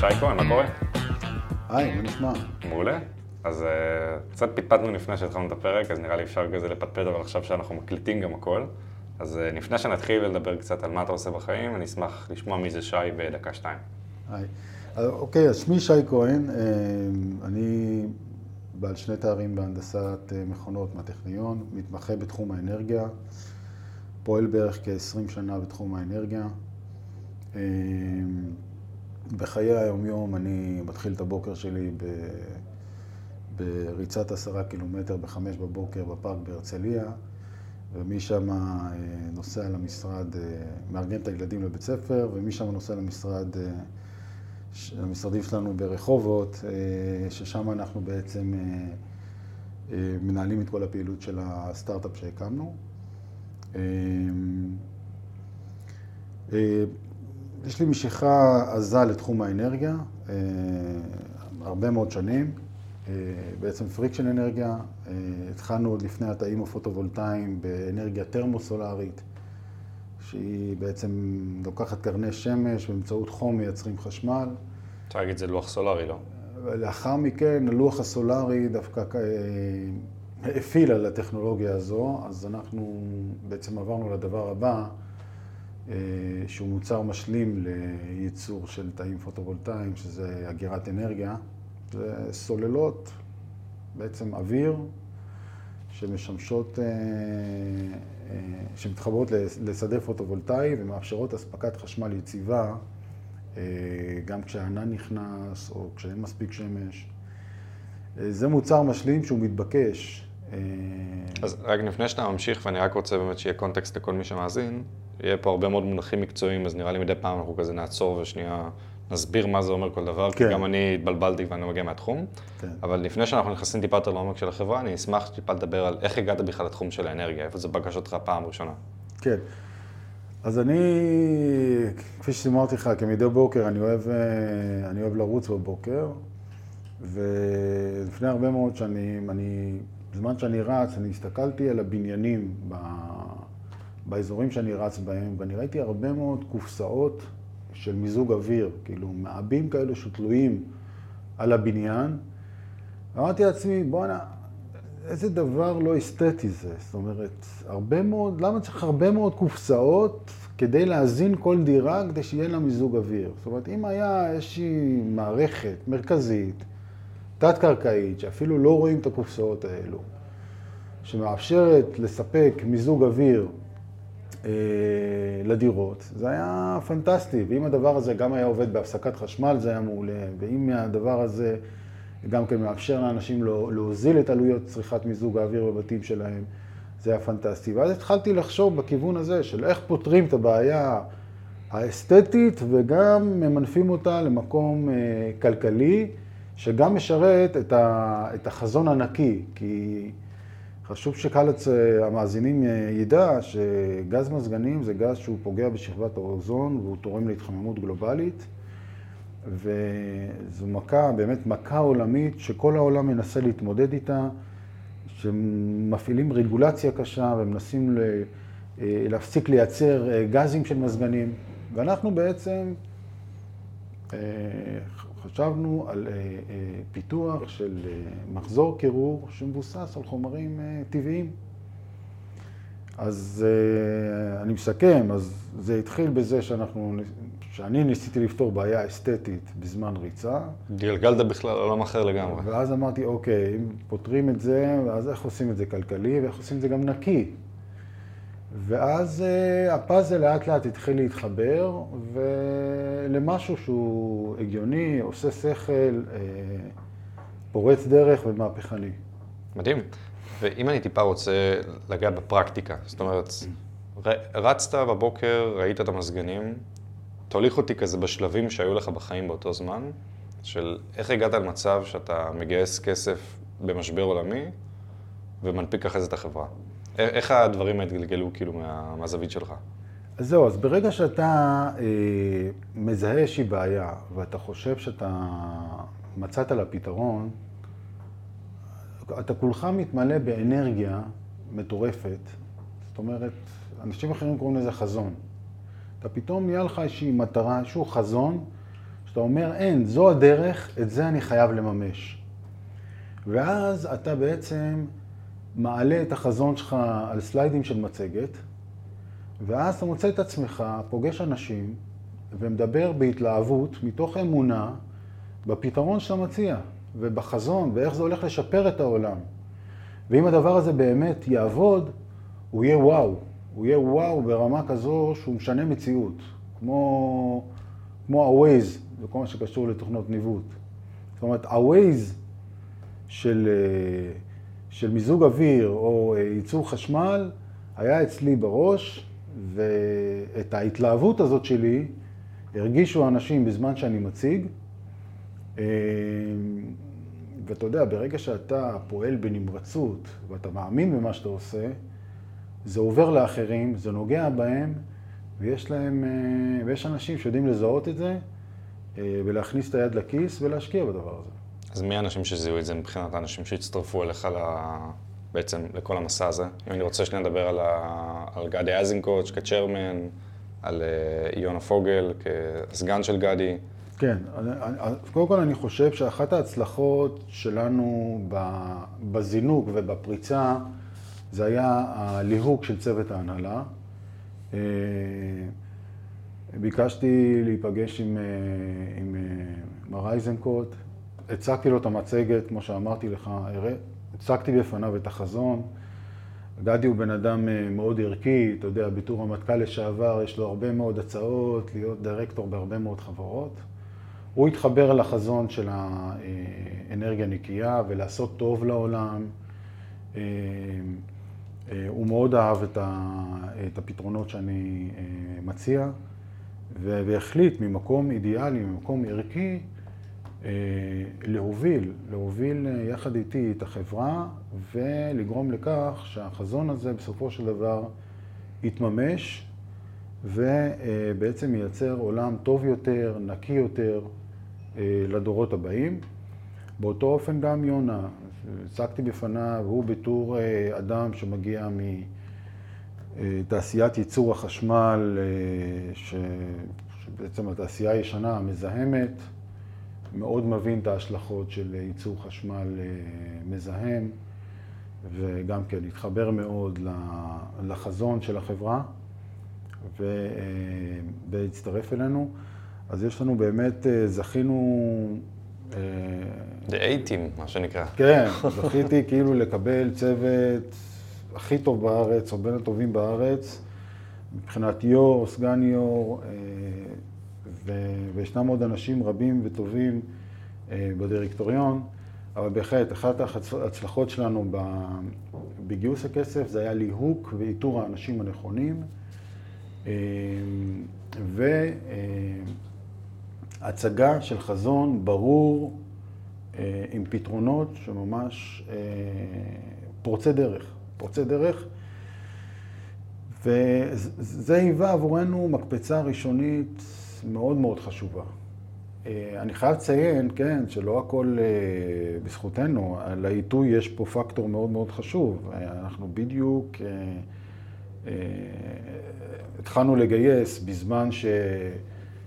שייקו, מה קורה? היי, מה נשמע? מעולה. אז אה, קצת פטפטנו לפני שהתחלנו את הפרק, אז נראה לי אפשר כזה לפטפט, אבל עכשיו שאנחנו מקליטים גם הכל. אז אה, לפני שנתחיל לדבר קצת על מה אתה עושה בחיים, אני אשמח לשמוע מי זה שי בדקה-שתיים. היי. אה, אוקיי, אז שמי שי כהן, אני בעל שני תארים בהנדסת מכונות מהטכניון, מתמחה בתחום האנרגיה, פועל בערך כ-20 שנה בתחום האנרגיה. בחיי היום-יום אני מתחיל את הבוקר שלי ב... בריצת עשרה קילומטר בחמש בבוקר בפארק בהרצליה, ומשם אה, נוסע למשרד, אה, מארגן את הילדים לבית ספר, ומשם נוסע למשרד, אה, למשרדים שלנו ברחובות, ששם אנחנו בעצם מנהלים את כל הפעילות של הסטארט-אפ שהקמנו. יש לי משיכה עזה לתחום האנרגיה, הרבה מאוד שנים. אה, בעצם pre-action אנרגיה, אה, התחלנו עוד לפני התאים הפוטו-וולטאיים באנרגיה טרמוסולרית, שהיא בעצם לוקחת קרני שמש, באמצעות חום מייצרים חשמל. אפשר להגיד זה לוח סולארי, לא? לאחר מכן, הלוח הסולארי דווקא אה, הפעיל על הטכנולוגיה הזו, אז אנחנו בעצם עברנו לדבר הבא, שהוא מוצר משלים לייצור של תאים פוטו-וולטאיים, שזה אגירת אנרגיה. זה סוללות, בעצם אוויר, שמשמשות, אה, אה, שמתחברות לשדה פוטו-וולטאי ומאפשרות אספקת חשמל יציבה אה, גם כשהענן נכנס או כשאין מספיק שמש. זה מוצר משלים שהוא מתבקש. אז רק לפני שאתה ממשיך, ואני רק רוצה באמת שיהיה קונטקסט לכל מי שמאזין, יהיה פה הרבה מאוד מונחים מקצועיים, אז נראה לי מדי פעם אנחנו כזה נעצור ושנייה נסביר מה זה אומר כל דבר, כן. כי גם אני התבלבלתי ואני לא מגיע מהתחום. כן. אבל לפני שאנחנו נכנסים טיפה יותר לעומק של החברה, אני אשמח טיפה לדבר על איך הגעת בכלל לתחום של האנרגיה, איפה זה פגש אותך פעם ראשונה. כן. אז אני, כפי שסימרתי לך, כמדי בוקר, אני אוהב, אה, אני אוהב לרוץ בבוקר, ולפני הרבה מאוד שנים, אני, בזמן שאני רץ, אני הסתכלתי על הבניינים ב, באזורים שאני רץ בהם, ואני ראיתי הרבה מאוד קופסאות של מיזוג אוויר, כאילו מעבים כאלו שתלויים על הבניין. אמרתי לעצמי, בואנה, איזה דבר לא אסתטי זה. זאת אומרת, הרבה מאוד, למה צריך הרבה מאוד קופסאות כדי להזין כל דירה כדי שיהיה לה מיזוג אוויר? זאת אומרת, אם היה איזושהי מערכת מרכזית, תת-קרקעית, שאפילו לא רואים את הקופסאות האלו, שמאפשרת לספק מיזוג אוויר לדירות, זה היה פנטסטי, ואם הדבר הזה גם היה עובד בהפסקת חשמל זה היה מעולה, ואם הדבר הזה גם כן מאפשר לאנשים לא, להוזיל את עלויות צריכת מיזוג האוויר בבתים שלהם, זה היה פנטסטי. ואז התחלתי לחשוב בכיוון הזה של איך פותרים את הבעיה האסתטית וגם ממנפים אותה למקום אה, כלכלי, שגם משרת את החזון הנקי, כי... חשוב שקהל המאזינים ידע שגז מזגנים זה גז שהוא פוגע בשכבת האוזון והוא תורם להתחממות גלובלית. וזו מכה, באמת מכה עולמית שכל העולם מנסה להתמודד איתה, שמפעילים רגולציה קשה ומנסים להפסיק לייצר גזים של מזגנים. ואנחנו בעצם אה, חשבנו על אה, אה, פיתוח של אה, מחזור קירור שמבוסס על חומרים טבעיים. אז אני מסכם, אז זה התחיל בזה שאנחנו, שאני ניסיתי לפתור בעיה אסתטית בזמן ריצה. גלגלת בכלל עולם אחר לגמרי. ואז אמרתי, אוקיי, אם פותרים את זה, אז איך עושים את זה כלכלי ואיך עושים את זה גם נקי. ואז uh, הפאזל לאט לאט התחיל להתחבר, ולמשהו שהוא הגיוני, עושה שכל, uh, פורץ דרך ומהפכני. מדהים. ואם אני טיפה רוצה לגעת בפרקטיקה, זאת אומרת, רצת בבוקר, ראית את המזגנים, תוליך אותי כזה בשלבים שהיו לך בחיים באותו זמן, של איך הגעת למצב שאתה מגייס כסף במשבר עולמי ומנפיק אחרי זה את החברה. איך הדברים התגלגלו כאילו מה, מהזווית שלך? אז זהו, אז ברגע שאתה אה, מזהה איזושהי בעיה ואתה חושב שאתה מצאת לה פתרון, אתה כולך מתמלא באנרגיה מטורפת. זאת אומרת, אנשים אחרים קוראים לזה חזון. אתה פתאום נהיה לך איזושהי מטרה, איזשהו חזון, שאתה אומר, אין, זו הדרך, את זה אני חייב לממש. ואז אתה בעצם מעלה את החזון שלך על סליידים של מצגת, ואז אתה מוצא את עצמך, פוגש אנשים, ומדבר בהתלהבות, מתוך אמונה, בפתרון שאתה מציע, ובחזון, ואיך זה הולך לשפר את העולם. ואם הדבר הזה באמת יעבוד, הוא יהיה וואו. הוא יהיה וואו ברמה כזו שהוא משנה מציאות. כמו, כמו ה-Waze, וכל מה שקשור לתוכנות ניווט. זאת אומרת, ה-Waze של, אה, של מיזוג אוויר או אה, ייצור חשמל היה אצלי בראש, ואת ההתלהבות הזאת שלי הרגישו האנשים בזמן שאני מציג. אה, ואתה יודע, ברגע שאתה פועל בנמרצות ואתה מאמין במה שאתה עושה, זה עובר לאחרים, זה נוגע בהם, ויש להם, אה, ויש אנשים שיודעים לזהות את זה, ולהכניס את היד לכיס ולהשקיע בדבר הזה. אז מי האנשים שזיהו את זה מבחינת האנשים שהצטרפו אליך ל... בעצם לכל המסע הזה? אם אני רוצה שנייה לדבר על, ה... על גדי אייזנקוץ' כצ'רמן, על אה, יונה פוגל כסגן של גדי. כן, קודם כל אני חושב שאחת ההצלחות שלנו בזינוק ובפריצה זה היה הליהוק של צוות ההנהלה. אה, ביקשתי להיפגש עם, אה, עם מר אייזנקוט, הצגתי לו את המצגת, כמו שאמרתי לך, הצגתי בפניו את החזון. גדי הוא בן אדם מאוד ערכי, אתה יודע, בתור רמטכ"ל לשעבר יש לו הרבה מאוד הצעות להיות דירקטור בהרבה מאוד חברות. הוא התחבר לחזון של האנרגיה נקייה ולעשות טוב לעולם. אה, אה, הוא מאוד אהב את הפתרונות שאני אה, מציע, והחליט ממקום אידיאלי, ממקום ערכי, להוביל, להוביל יחד איתי את החברה ולגרום לכך שהחזון הזה בסופו של דבר יתממש ובעצם ייצר עולם טוב יותר, נקי יותר, אה, לדורות הבאים. באותו אופן גם יונה, הצגתי בפניו, הוא בתור אה, אדם שמגיע מתעשיית ייצור החשמל, אה, ש... שבעצם התעשייה הישנה, המזהמת, מאוד מבין את ההשלכות של ייצור חשמל מזהם, וגם כן התחבר מאוד לחזון של החברה, והצטרף אלינו. אז יש לנו באמת, אה, זכינו... אה, The A-Team, מה שנקרא. כן, זכיתי כאילו לקבל צוות הכי טוב בארץ, או בין הטובים בארץ, מבחינת יו"ר, סגן יו"ר, אה, וישנם עוד אנשים רבים וטובים בדירקטוריון, אבל בהחלט, אחת ההצלחות שלנו בגיוס הכסף זה היה ליהוק ואיתור האנשים הנכונים. ו... הצגה של חזון ברור, אה, עם פתרונות שממש אה, פורצי דרך, פורצי דרך. וזה היווה עבורנו מקפצה ראשונית מאוד מאוד חשובה. אה, אני חייב לציין, כן, שלא הכל בזכותנו, לעיתוי יש פה פקטור מאוד מאוד חשוב. אנחנו בדיוק התחלנו לגייס בזמן ש...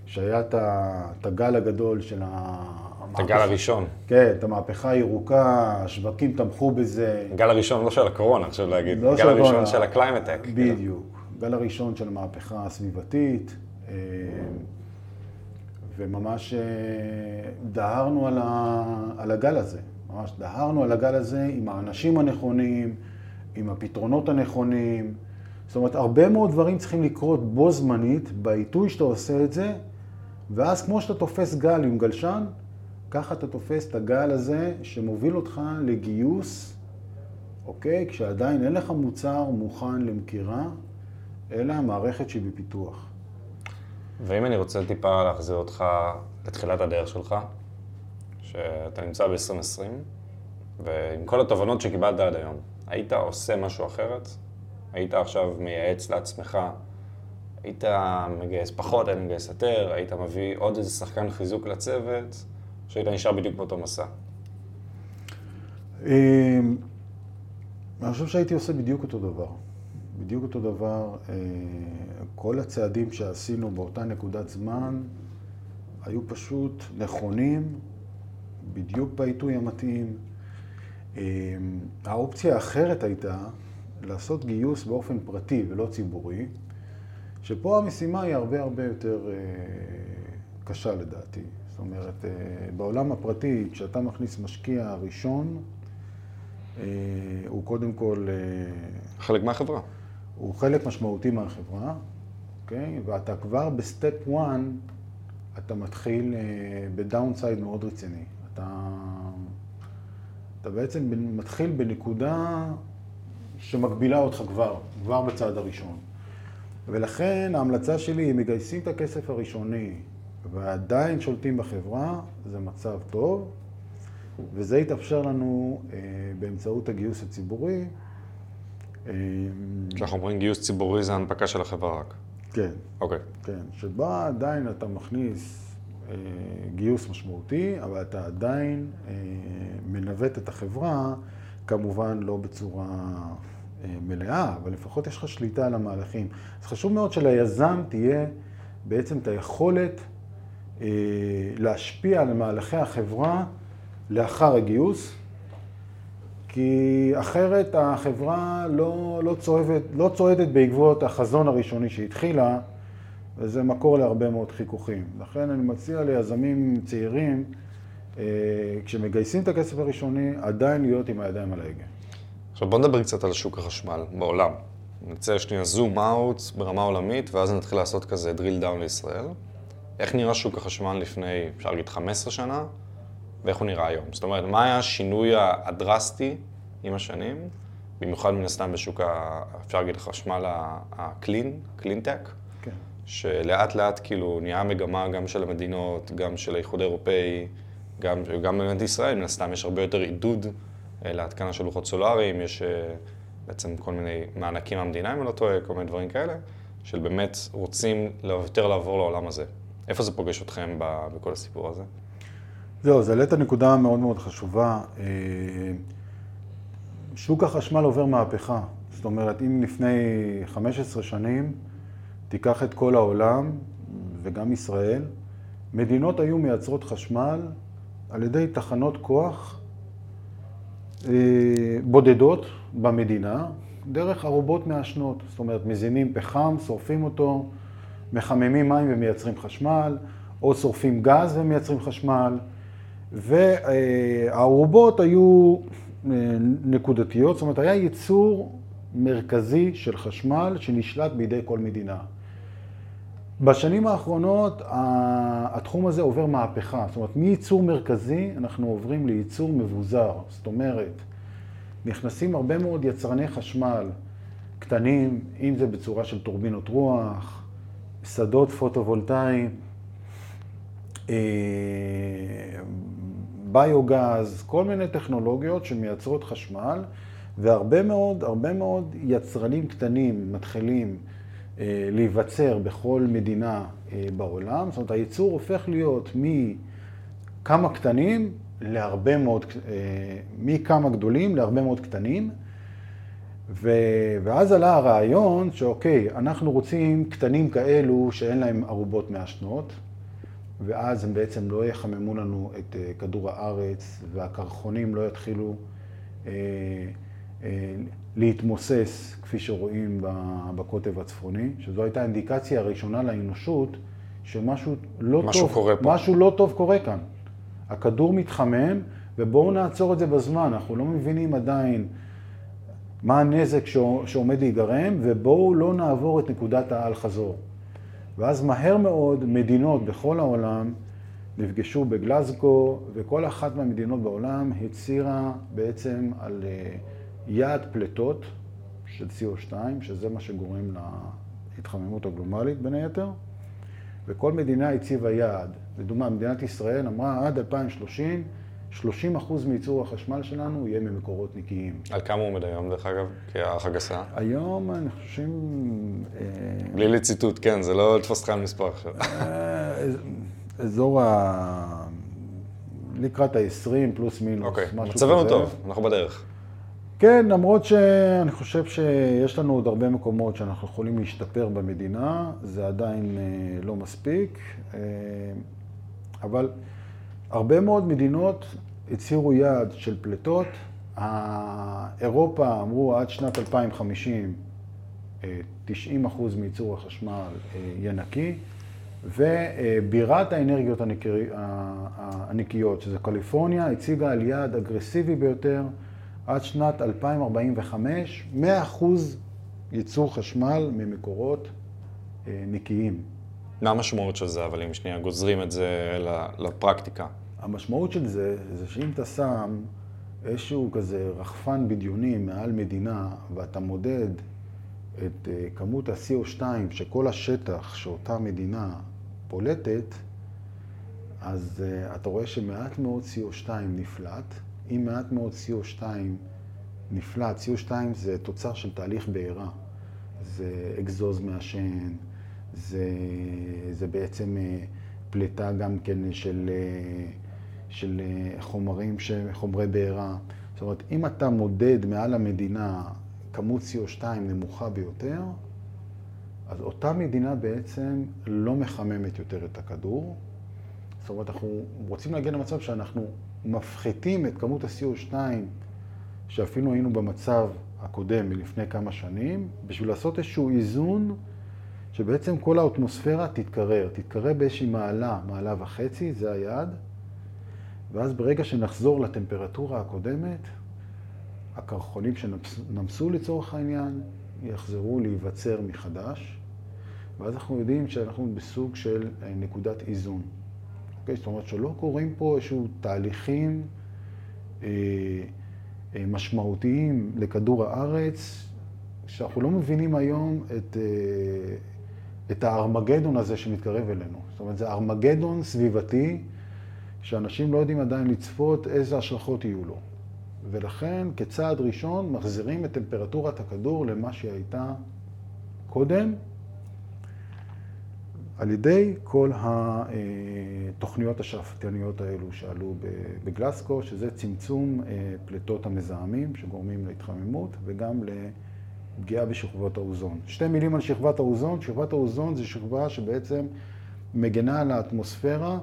שהיה את הגל הגדול של המהפכה. את הגל הראשון. כן, את המהפכה הירוקה, השווקים תמכו בזה. הגל הראשון לא של הקורונה, חשוב להגיד. לא הגל הראשון של ה climate tech. בדיוק. הגל הראשון של המהפכה הסביבתית. אה, וממש אה, דהרנו על, ה, על הגל הזה. ממש דהרנו על הגל הזה עם האנשים הנכונים, עם הפתרונות הנכונים. זאת אומרת, הרבה מאוד דברים צריכים לקרות בו זמנית, בעיתוי שאתה עושה את זה, ואז כמו שאתה תופס גל עם גלשן, ככה אתה תופס את הגל הזה שמוביל אותך לגיוס, אוקיי? כשעדיין אין לך מוצר מוכן למכירה, אלא מערכת שהיא בפיתוח. ואם אני רוצה טיפה להחזיר אותך לתחילת הדרך שלך, שאתה נמצא ב-2020, ועם כל התובנות שקיבלת עד היום, היית עושה משהו אחרת? היית עכשיו מייעץ לעצמך היית מגייס פחות, היית מגייס יותר, היית מביא עוד איזה שחקן חיזוק לצוות, או שהיית נשאר בדיוק באותו מסע? אמ, אני חושב שהייתי עושה בדיוק אותו דבר. בדיוק אותו דבר. אה, כל הצעדים שעשינו באותה נקודת זמן היו פשוט נכונים, בדיוק בעיתוי המתאים. אה, האופציה האחרת הייתה לעשות גיוס באופן פרטי ולא ציבורי, שפה המשימה היא הרבה הרבה יותר אה, קשה לדעתי. זאת אומרת, בעולם הפרטי, כשאתה מכניס משקיע ראשון, הוא קודם כל... חלק מהחברה. הוא חלק משמעותי מהחברה, אוקיי? ואתה כבר ב step 1, אתה מתחיל ב downside מאוד רציני. אתה, אתה בעצם מתחיל בנקודה שמגבילה אותך כבר, כבר בצעד הראשון. ולכן ההמלצה שלי, אם מגייסים את הכסף הראשוני ועדיין שולטים בחברה, זה מצב טוב, וזה יתאפשר לנו אה, באמצעות הגיוס הציבורי. כשאנחנו אומרים גיוס ציבורי זה הנפקה של החברה רק. כן. אוקיי. כן, שבה עדיין אתה מכניס אה, גיוס משמעותי, אבל אתה עדיין אה, מנווט את החברה, כמובן לא בצורה אה, מלאה, אבל לפחות יש לך שליטה על המהלכים. אז חשוב מאוד שליזם תהיה בעצם את היכולת אה, להשפיע על מהלכי החברה לאחר הגיוס. כי אחרת החברה לא, לא, צועדת, לא צועדת בעקבות החזון הראשוני שהתחילה, וזה מקור להרבה מאוד חיכוכים. לכן אני מציע ליזמים צעירים, אה, כשמגייסים את הכסף הראשוני, עדיין להיות עם הידיים על ההגה. עכשיו בוא נדבר קצת על שוק החשמל בעולם. נצא שנייה זום אאוט ברמה עולמית, ואז נתחיל לעשות כזה drill down לישראל. איך נראה שוק החשמל לפני, אפשר להגיד, 15 שנה, ואיך הוא נראה היום? זאת אומרת, מה היה השינוי הדרסטי עם השנים, במיוחד מן הסתם בשוק, ה, אפשר להגיד, החשמל הקלין, קלינטק? כן. שלאט לאט כאילו נהיה מגמה גם של המדינות, גם של האיחוד האירופאי, גם, גם במדינת ישראל, מן הסתם יש הרבה יותר עידוד אה, להתקנה של לוחות סולאריים, יש אה, בעצם כל מיני מענקים מהמדינה, אם אני לא טועה, כל מיני דברים כאלה, של באמת רוצים יותר לעבור לעולם הזה. איפה זה פוגש אתכם בכל הסיפור הזה? זהו, אז העלית נקודה מאוד מאוד חשובה. אה, שוק החשמל עובר מהפכה. זאת אומרת, אם לפני 15 שנים תיקח את כל העולם, וגם ישראל, מדינות היו מייצרות חשמל על ידי תחנות כוח אה, בודדות במדינה, דרך ארובות מעשנות. זאת אומרת, מזינים פחם, שורפים אותו, מחממים מים ומייצרים חשמל, או שורפים גז ומייצרים חשמל, והארובות היו אה, נקודתיות, זאת אומרת, היה ייצור מרכזי של חשמל שנשלט בידי כל מדינה. בשנים האחרונות התחום הזה עובר מהפכה, זאת אומרת מייצור מרכזי אנחנו עוברים לייצור מבוזר, זאת אומרת נכנסים הרבה מאוד יצרני חשמל קטנים, אם זה בצורה של טורבינות רוח, שדות פוטו-וולטאיים, ביוגז, כל מיני טכנולוגיות שמייצרות חשמל והרבה מאוד, הרבה מאוד יצרנים קטנים מתחילים אה, להיווצר בכל מדינה אה, בעולם. זאת אומרת, הייצור הופך להיות מכמה קטנים להרבה מאוד, אה, מכמה גדולים להרבה מאוד קטנים. ו... ואז עלה הרעיון שאוקיי, אנחנו רוצים קטנים כאלו שאין להם ערובות מעשנות, ואז הם בעצם לא יחממו לנו את כדור הארץ, והקרחונים לא יתחילו אה, אה, להתמוסס, כפי שרואים בקוטב הצפוני, שזו הייתה האינדיקציה הראשונה לאנושות שמשהו לא משהו טוב, קורה פה. משהו לא טוב קורה כאן. הכדור מתחמם, ובואו נעצור את זה בזמן, אנחנו לא מבינים עדיין מה הנזק שעומד להיגרם, ובואו לא נעבור את נקודת האל-חזור. ואז מהר מאוד מדינות בכל העולם נפגשו בגלזגו, וכל אחת מהמדינות בעולם הצהירה בעצם על אה, יעד פליטות של CO2, שזה מה שגורם להתחממות הגלומלית בין היתר, וכל מדינה הציבה יעד. לדוגמה, מדינת ישראל אמרה עד 2030, 30 אחוז מייצור החשמל שלנו יהיה ממקורות נקיים. על כמה הוא עומד היום, דרך אגב, כהערכה גסה? היום אני חושב... אה, בלי לציטוט, כן, זה לא לתפוס אותך על מספר עכשיו. אה, אזור ה... לקראת ה-20 פלוס מינוס, אוקיי, מצבנו טוב, אנחנו בדרך. כן, למרות שאני חושב שיש לנו עוד הרבה מקומות שאנחנו יכולים להשתפר במדינה, זה עדיין אה, לא מספיק. אבל הרבה מאוד מדינות הצהירו יעד של פליטות. אירופה אמרו עד שנת 2050 90 אחוז מייצור החשמל אה, יהיה נקי, ובירת האנרגיות הנקיות, שזה קליפורניה, הציגה על יעד אגרסיבי ביותר עד שנת 2045, 100 אחוז ייצור חשמל ממקורות אה, נקיים. מה המשמעות של זה, אבל אם שנייה גוזרים את זה לפרקטיקה? המשמעות של זה, זה שאם אתה שם איזשהו כזה רחפן בדיוני מעל מדינה, ואתה מודד את אה, כמות ה-CO2 שכל השטח שאותה מדינה פולטת, אז uh, אתה רואה שמעט מאוד CO2 נפלט. אם מעט מאוד CO2 נפלט, CO2 זה תוצר של תהליך בעירה. זה אגזוז מעשן, זה, זה בעצם uh, פליטה גם כן של, של uh, חומרים, חומרי בעירה. זאת אומרת, אם אתה מודד מעל המדינה כמות CO2 נמוכה ביותר, אז אותה מדינה בעצם לא מחממת יותר את הכדור. זאת אומרת, אנחנו רוצים להגיע למצב שאנחנו מפחיתים את כמות ה-CO2 שאפילו היינו במצב הקודם מלפני כמה שנים, בשביל לעשות איזשהו איזון שבעצם כל האטמוספירה תתקרר. תתקרר באיזושהי מעלה, מעלה וחצי, זה היעד, ואז ברגע שנחזור לטמפרטורה הקודמת, הקרחונים שנמסו לצורך העניין יחזרו להיווצר מחדש, ואז אנחנו יודעים שאנחנו בסוג של אה, נקודת איזון. אוקיי? זאת אומרת שלא קורים פה איזשהו תהליכים אה, אה, משמעותיים לכדור הארץ, שאנחנו לא מבינים היום את, אה, את הארמגדון הזה שמתקרב אלינו. זאת אומרת, זה ארמגדון סביבתי, שאנשים לא יודעים עדיין לצפות איזה השלכות יהיו לו. ולכן כצעד ראשון מחזירים את טמפרטורת הכדור למה שהיא הייתה קודם, על ידי כל התוכניות השאפתניות האלו שעלו בגלסקו, שזה צמצום אה, פליטות המזהמים שגורמים להתחממות וגם לפגיעה בשכבות האוזון. שתי מילים על שכבת האוזון. שכבת האוזון זה שכבה שבעצם מגנה על האטמוספירה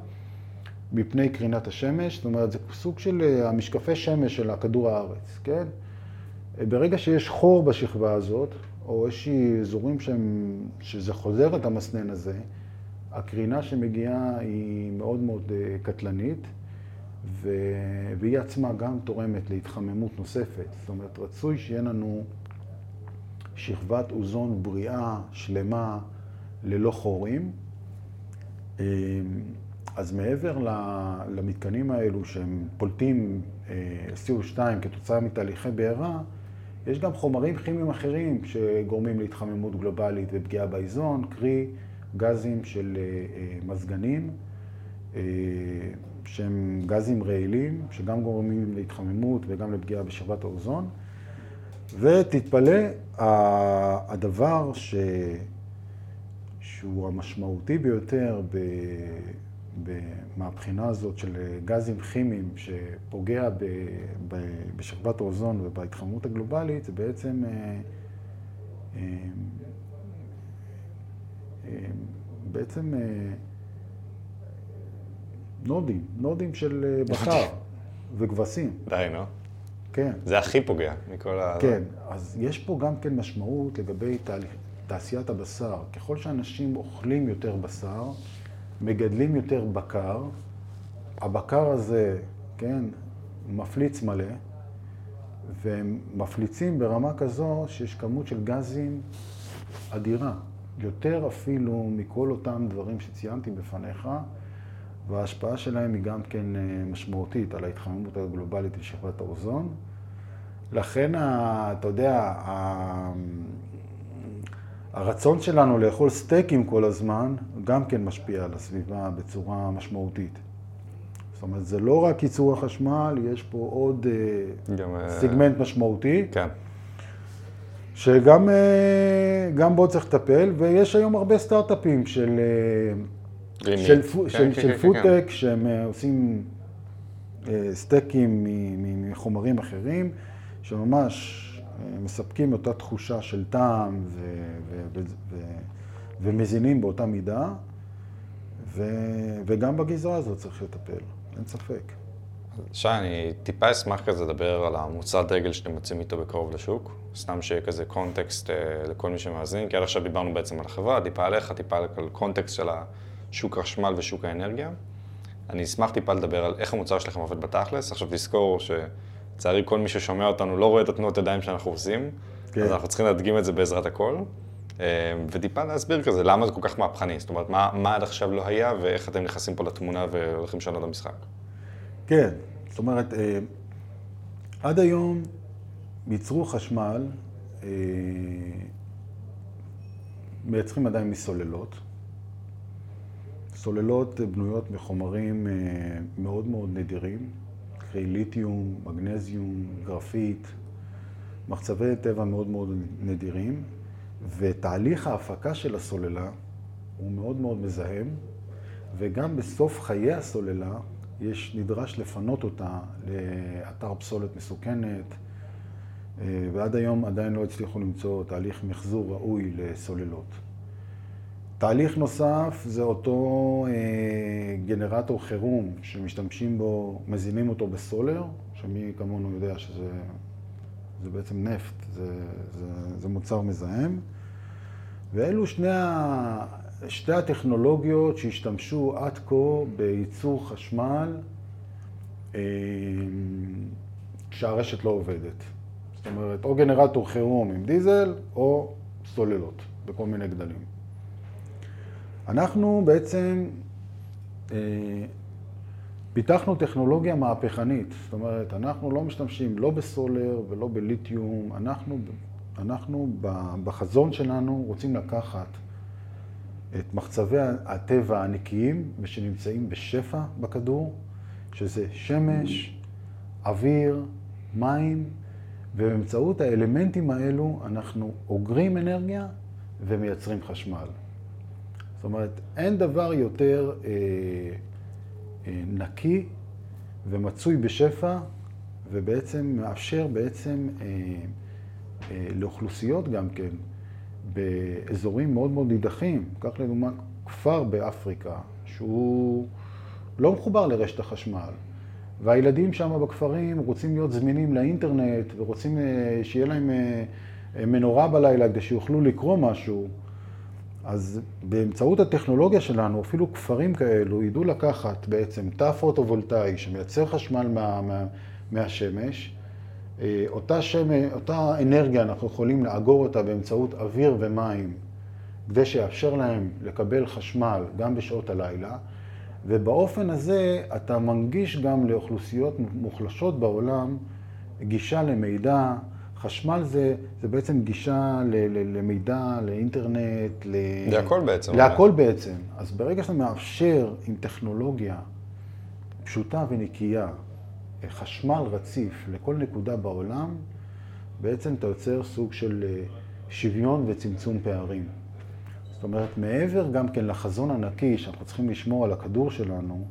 מפני קרינת השמש, זאת אומרת, זה סוג של אה, המשקפי שמש של הכדור הארץ, כן? אה, ברגע שיש חור בשכבה הזאת, או איזשהי אזורים שהם, שזה חוזר את המסנן הזה, הקרינה שמגיעה היא מאוד מאוד אה, קטלנית, ו... והיא עצמה גם תורמת להתחממות נוספת. זאת אומרת, רצוי שיהיה לנו שכבת אוזון בריאה, שלמה, ללא חורים. אז מעבר למתקנים האלו שהם פולטים אה, CO2 כתוצאה מתהליכי בעירה, יש גם חומרים כימיים אחרים שגורמים להתחממות גלובלית ופגיעה באיזון, קרי גזים של אה, אה, מזגנים, שהם גזים רעילים, שגם גורמים להתחממות וגם לפגיעה בשכבת האוזון. ותתפלא, הדבר ש... שהוא המשמעותי ביותר ב... מהבחינה הזאת של גזים כימיים שפוגע ב, ב, בשכבת האוזון ובהתחממות הגלובלית, זה בעצם אה, אה, אה, בעצם נודים, נודים של בקר וכבשים. די, נו. כן. זה הכי פוגע מכל ה... כן, אז יש פה גם כן משמעות לגבי תעשיית הבשר. ככל שאנשים אוכלים יותר בשר, מגדלים יותר בקר, הבקר הזה, כן, מפליץ מלא, והם מפליצים ברמה כזו שיש כמות של גזים אדירה, יותר אפילו מכל אותם דברים שציינתי בפניך, וההשפעה שלהם היא גם כן אה, משמעותית על ההתחממות הגלובלית לשכבת האוזון. לכן, אתה יודע, הרצון שלנו לאכול סטייקים כל הזמן, גם כן משפיע על הסביבה בצורה משמעותית. זאת אומרת, זה לא רק ייצור החשמל, יש פה עוד אה, גם, uh, סיגמנט משמעותי. כן. שגם uh, גם בו צריך לטפל, ויש היום הרבה סטארט-אפים של, uh, של, כן, של, כן, של כן, פודטק, כן. שהם עושים סטייקים מחומרים אחרים, שממש מספקים אותה תחושה של טעם ו- ומזינים באותה מידה. וגם בגזרה הזאת צריך לטפל, אין ספק. שי, אני טיפה אשמח כזה לדבר על המוצר דגל שאתם יוצאים איתו בקרוב לשוק. סתם שיהיה כזה קונטקסט אה, לכל מי שמאזין, כי עד עכשיו דיברנו בעצם על החברה, טיפה עליך, טיפה על קונטקסט של השוק החשמל ושוק האנרגיה. אני אשמח טיפה לדבר על איך המוצר שלכם עובד בתכלס. עכשיו תזכור שלצערי כל מי ששומע אותנו לא רואה את התנועות ידיים שאנחנו עושים, כן. אז אנחנו צריכים להדגים את זה בעזרת הכל. אה, וטיפה להסביר כזה, למה זה כל כך מהפכני, זאת אומרת, מה, מה עד עכשיו לא היה ואיך אתם נכנסים פה לתמונה והולכים לשנות המשחק. כן, זאת אומרת, אה, עד היום ייצרו חשמל, אה, מייצרים עדיין מסוללות. סוללות בנויות מחומרים מאוד מאוד נדירים, קרי ליתיום, מגנזיום, גרפית, מחצבי טבע מאוד מאוד נדירים, ותהליך ההפקה של הסוללה הוא מאוד מאוד מזהם, וגם בסוף חיי הסוללה יש, נדרש לפנות אותה לאתר פסולת מסוכנת, אה, ועד היום עדיין לא הצליחו למצוא תהליך מחזור ראוי לסוללות. תהליך נוסף זה אותו אה, גנרטור חירום שמשתמשים בו, מזינים אותו בסולר, שמי כמונו יודע שזה זה בעצם נפט, זה, זה, זה מוצר מזהם. ואלו שני, שתי הטכנולוגיות שהשתמשו עד כה בייצור חשמל אה, כשהרשת לא עובדת. זאת אומרת, או גנרטור חירום עם דיזל, או סוללות בכל מיני גדלים. אנחנו בעצם אה, פיתחנו טכנולוגיה מהפכנית. זאת אומרת, אנחנו לא משתמשים לא בסולר ולא בליתיום, אנחנו, אנחנו בחזון שלנו רוצים לקחת את מחצבי הטבע הנקיים ושנמצאים בשפע בכדור, שזה שמש, אוויר, מים, ובאמצעות האלמנטים האלו אנחנו אוגרים אנרגיה ומייצרים חשמל. זאת אומרת, אין דבר יותר אה, אה, נקי ומצוי בשפע ובעצם מאפשר בעצם אה, אה, לאוכלוסיות גם כן באזורים מאוד מאוד נידחים. קח לדוגמה כפר באפריקה שהוא לא מחובר לרשת החשמל, והילדים שם בכפרים רוצים להיות זמינים לאינטרנט ורוצים אה, שיהיה להם אה, אה, מנורה בלילה כדי שיוכלו לקרוא משהו. אז באמצעות הטכנולוגיה שלנו, אפילו כפרים כאלו ידעו לקחת בעצם תא פוטו-וולטאי שמייצר חשמל מה, מה, מהשמש, אותה, שמש, אותה אנרגיה אנחנו יכולים לאגור אותה באמצעות אוויר ומים, כדי שיאפשר להם לקבל חשמל גם בשעות הלילה, ובאופן הזה אתה מנגיש גם לאוכלוסיות מוחלשות בעולם גישה למידע. חשמל זה, זה בעצם גישה ל, ל, למידע, לאינטרנט, ל... להכל בעצם. להכל בעצם. אז ברגע שאתה מאפשר עם טכנולוגיה פשוטה ונקייה, חשמל רציף לכל נקודה בעולם, בעצם אתה יוצר סוג של אה, שוויון וצמצום פערים. זאת אומרת, מעבר גם כן לחזון ענקי שאנחנו צריכים לשמור על הכדור שלנו,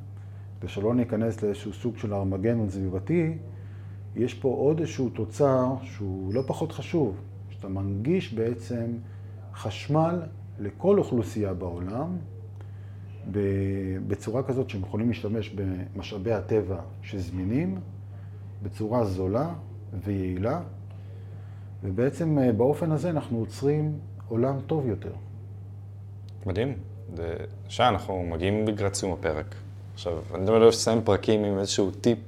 ושלא ניכנס לאיזשהו סוג של ארמגנון סביבתי, יש פה עוד איזשהו תוצר שהוא לא פחות חשוב, שאתה מנגיש בעצם חשמל לכל אוכלוסייה בעולם, בצורה כזאת שהם יכולים להשתמש במשאבי הטבע שזמינים, בצורה זולה ויעילה, ובעצם אה, באופן הזה אנחנו עוצרים עולם טוב יותר. מדהים. שי, אנחנו מגיעים לקראת סיום הפרק. עכשיו, אני תמיד אוהב לסיים פרקים עם איזשהו טיפ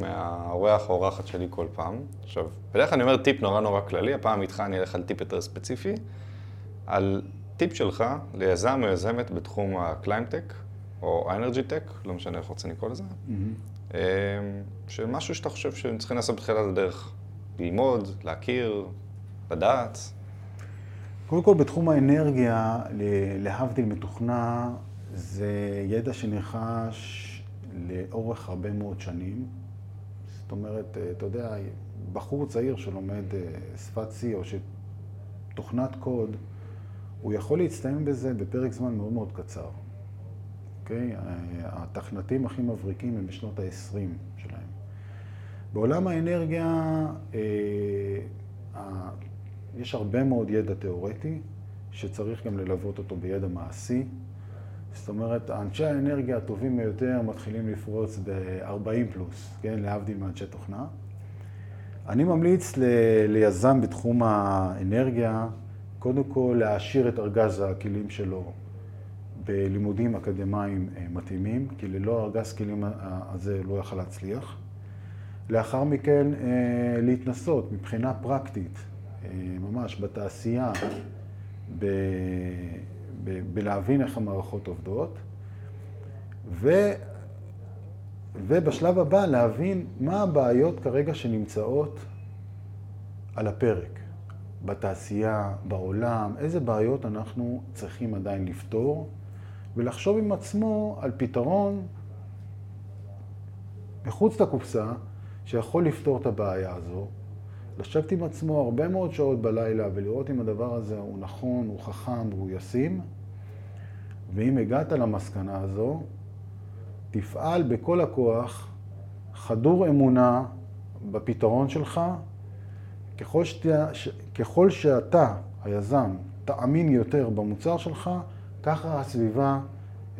מהאורח או אורחת שלי כל פעם. עכשיו, בדרך כלל אני אומר טיפ נורא נורא כללי, הפעם איתך אני אלך על טיפ יותר ספציפי, על טיפ שלך ליזם או יזמת בתחום ה climate tech, או ה energy tech, לא משנה איך רוצים לקרוא לזה, Mm-hmm. של משהו שאתה חושב שהם צריכים לעשות בתחילת הדרך. ללמוד, להכיר, לדעת. קודם כל, בתחום האנרגיה, להבדיל מתוכנה, זה ידע שנרכש לאורך הרבה מאוד שנים. זאת אומרת, אתה יודע, בחור צעיר שלומד אה, שפת C או שתוכנת קוד, הוא יכול להצטיין בזה בפרק זמן מאוד מאוד קצר. אוקיי? התכנתים הכי מבריקים הם בשנות ה-20 שלהם. בעולם האנרגיה, אה, יש הרבה מאוד ידע תיאורטי, שצריך גם ללוות אותו בידע מעשי, זאת אומרת, אנשי האנרגיה הטובים ביותר מתחילים לפרוץ ב-40 פלוס, כן, להבדיל מאנשי תוכנה. אני ממליץ ל- ליזם בתחום האנרגיה, קודם כל להעשיר את ארגז הכלים שלו בלימודים אקדמיים אה, מתאימים, כי ללא ארגז כלים הזה לא יכל להצליח. לאחר מכן אה, להתנסות מבחינה פרקטית, אה, ממש בתעשייה, ב... בלהבין איך המערכות עובדות, ו... ובשלב הבא להבין מה הבעיות כרגע שנמצאות על הפרק, בתעשייה, בעולם, איזה בעיות אנחנו צריכים עדיין לפתור, ולחשוב עם עצמו על פתרון מחוץ לקופסה, שיכול לפתור את הבעיה הזו, לשבת עם עצמו הרבה מאוד שעות בלילה ולראות אם הדבר הזה הוא נכון, הוא חכם והוא ישים, ואם הגעת למסקנה הזו, תפעל בכל הכוח, חדור אמונה בפתרון שלך, ככל, שאתה, ככל שאתה, היזם, תאמין יותר במוצר שלך, ככה הסביבה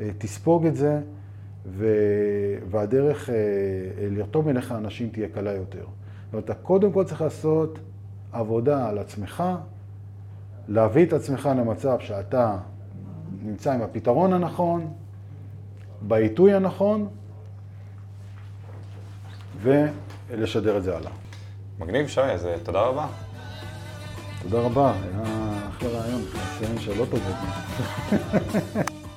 אה, תספוג את זה, והדרך אה, לרתום אליך אנשים תהיה קלה יותר. אומרת, אתה קודם כל צריך לעשות עבודה על עצמך, להביא את עצמך למצב שאתה נמצא עם הפתרון הנכון, בעיתוי הנכון, ולשדר את זה הלאה. מגניב, שי, אז אה, תודה רבה. תודה רבה, היה אחלה רעיון, ציין שאלות טובות.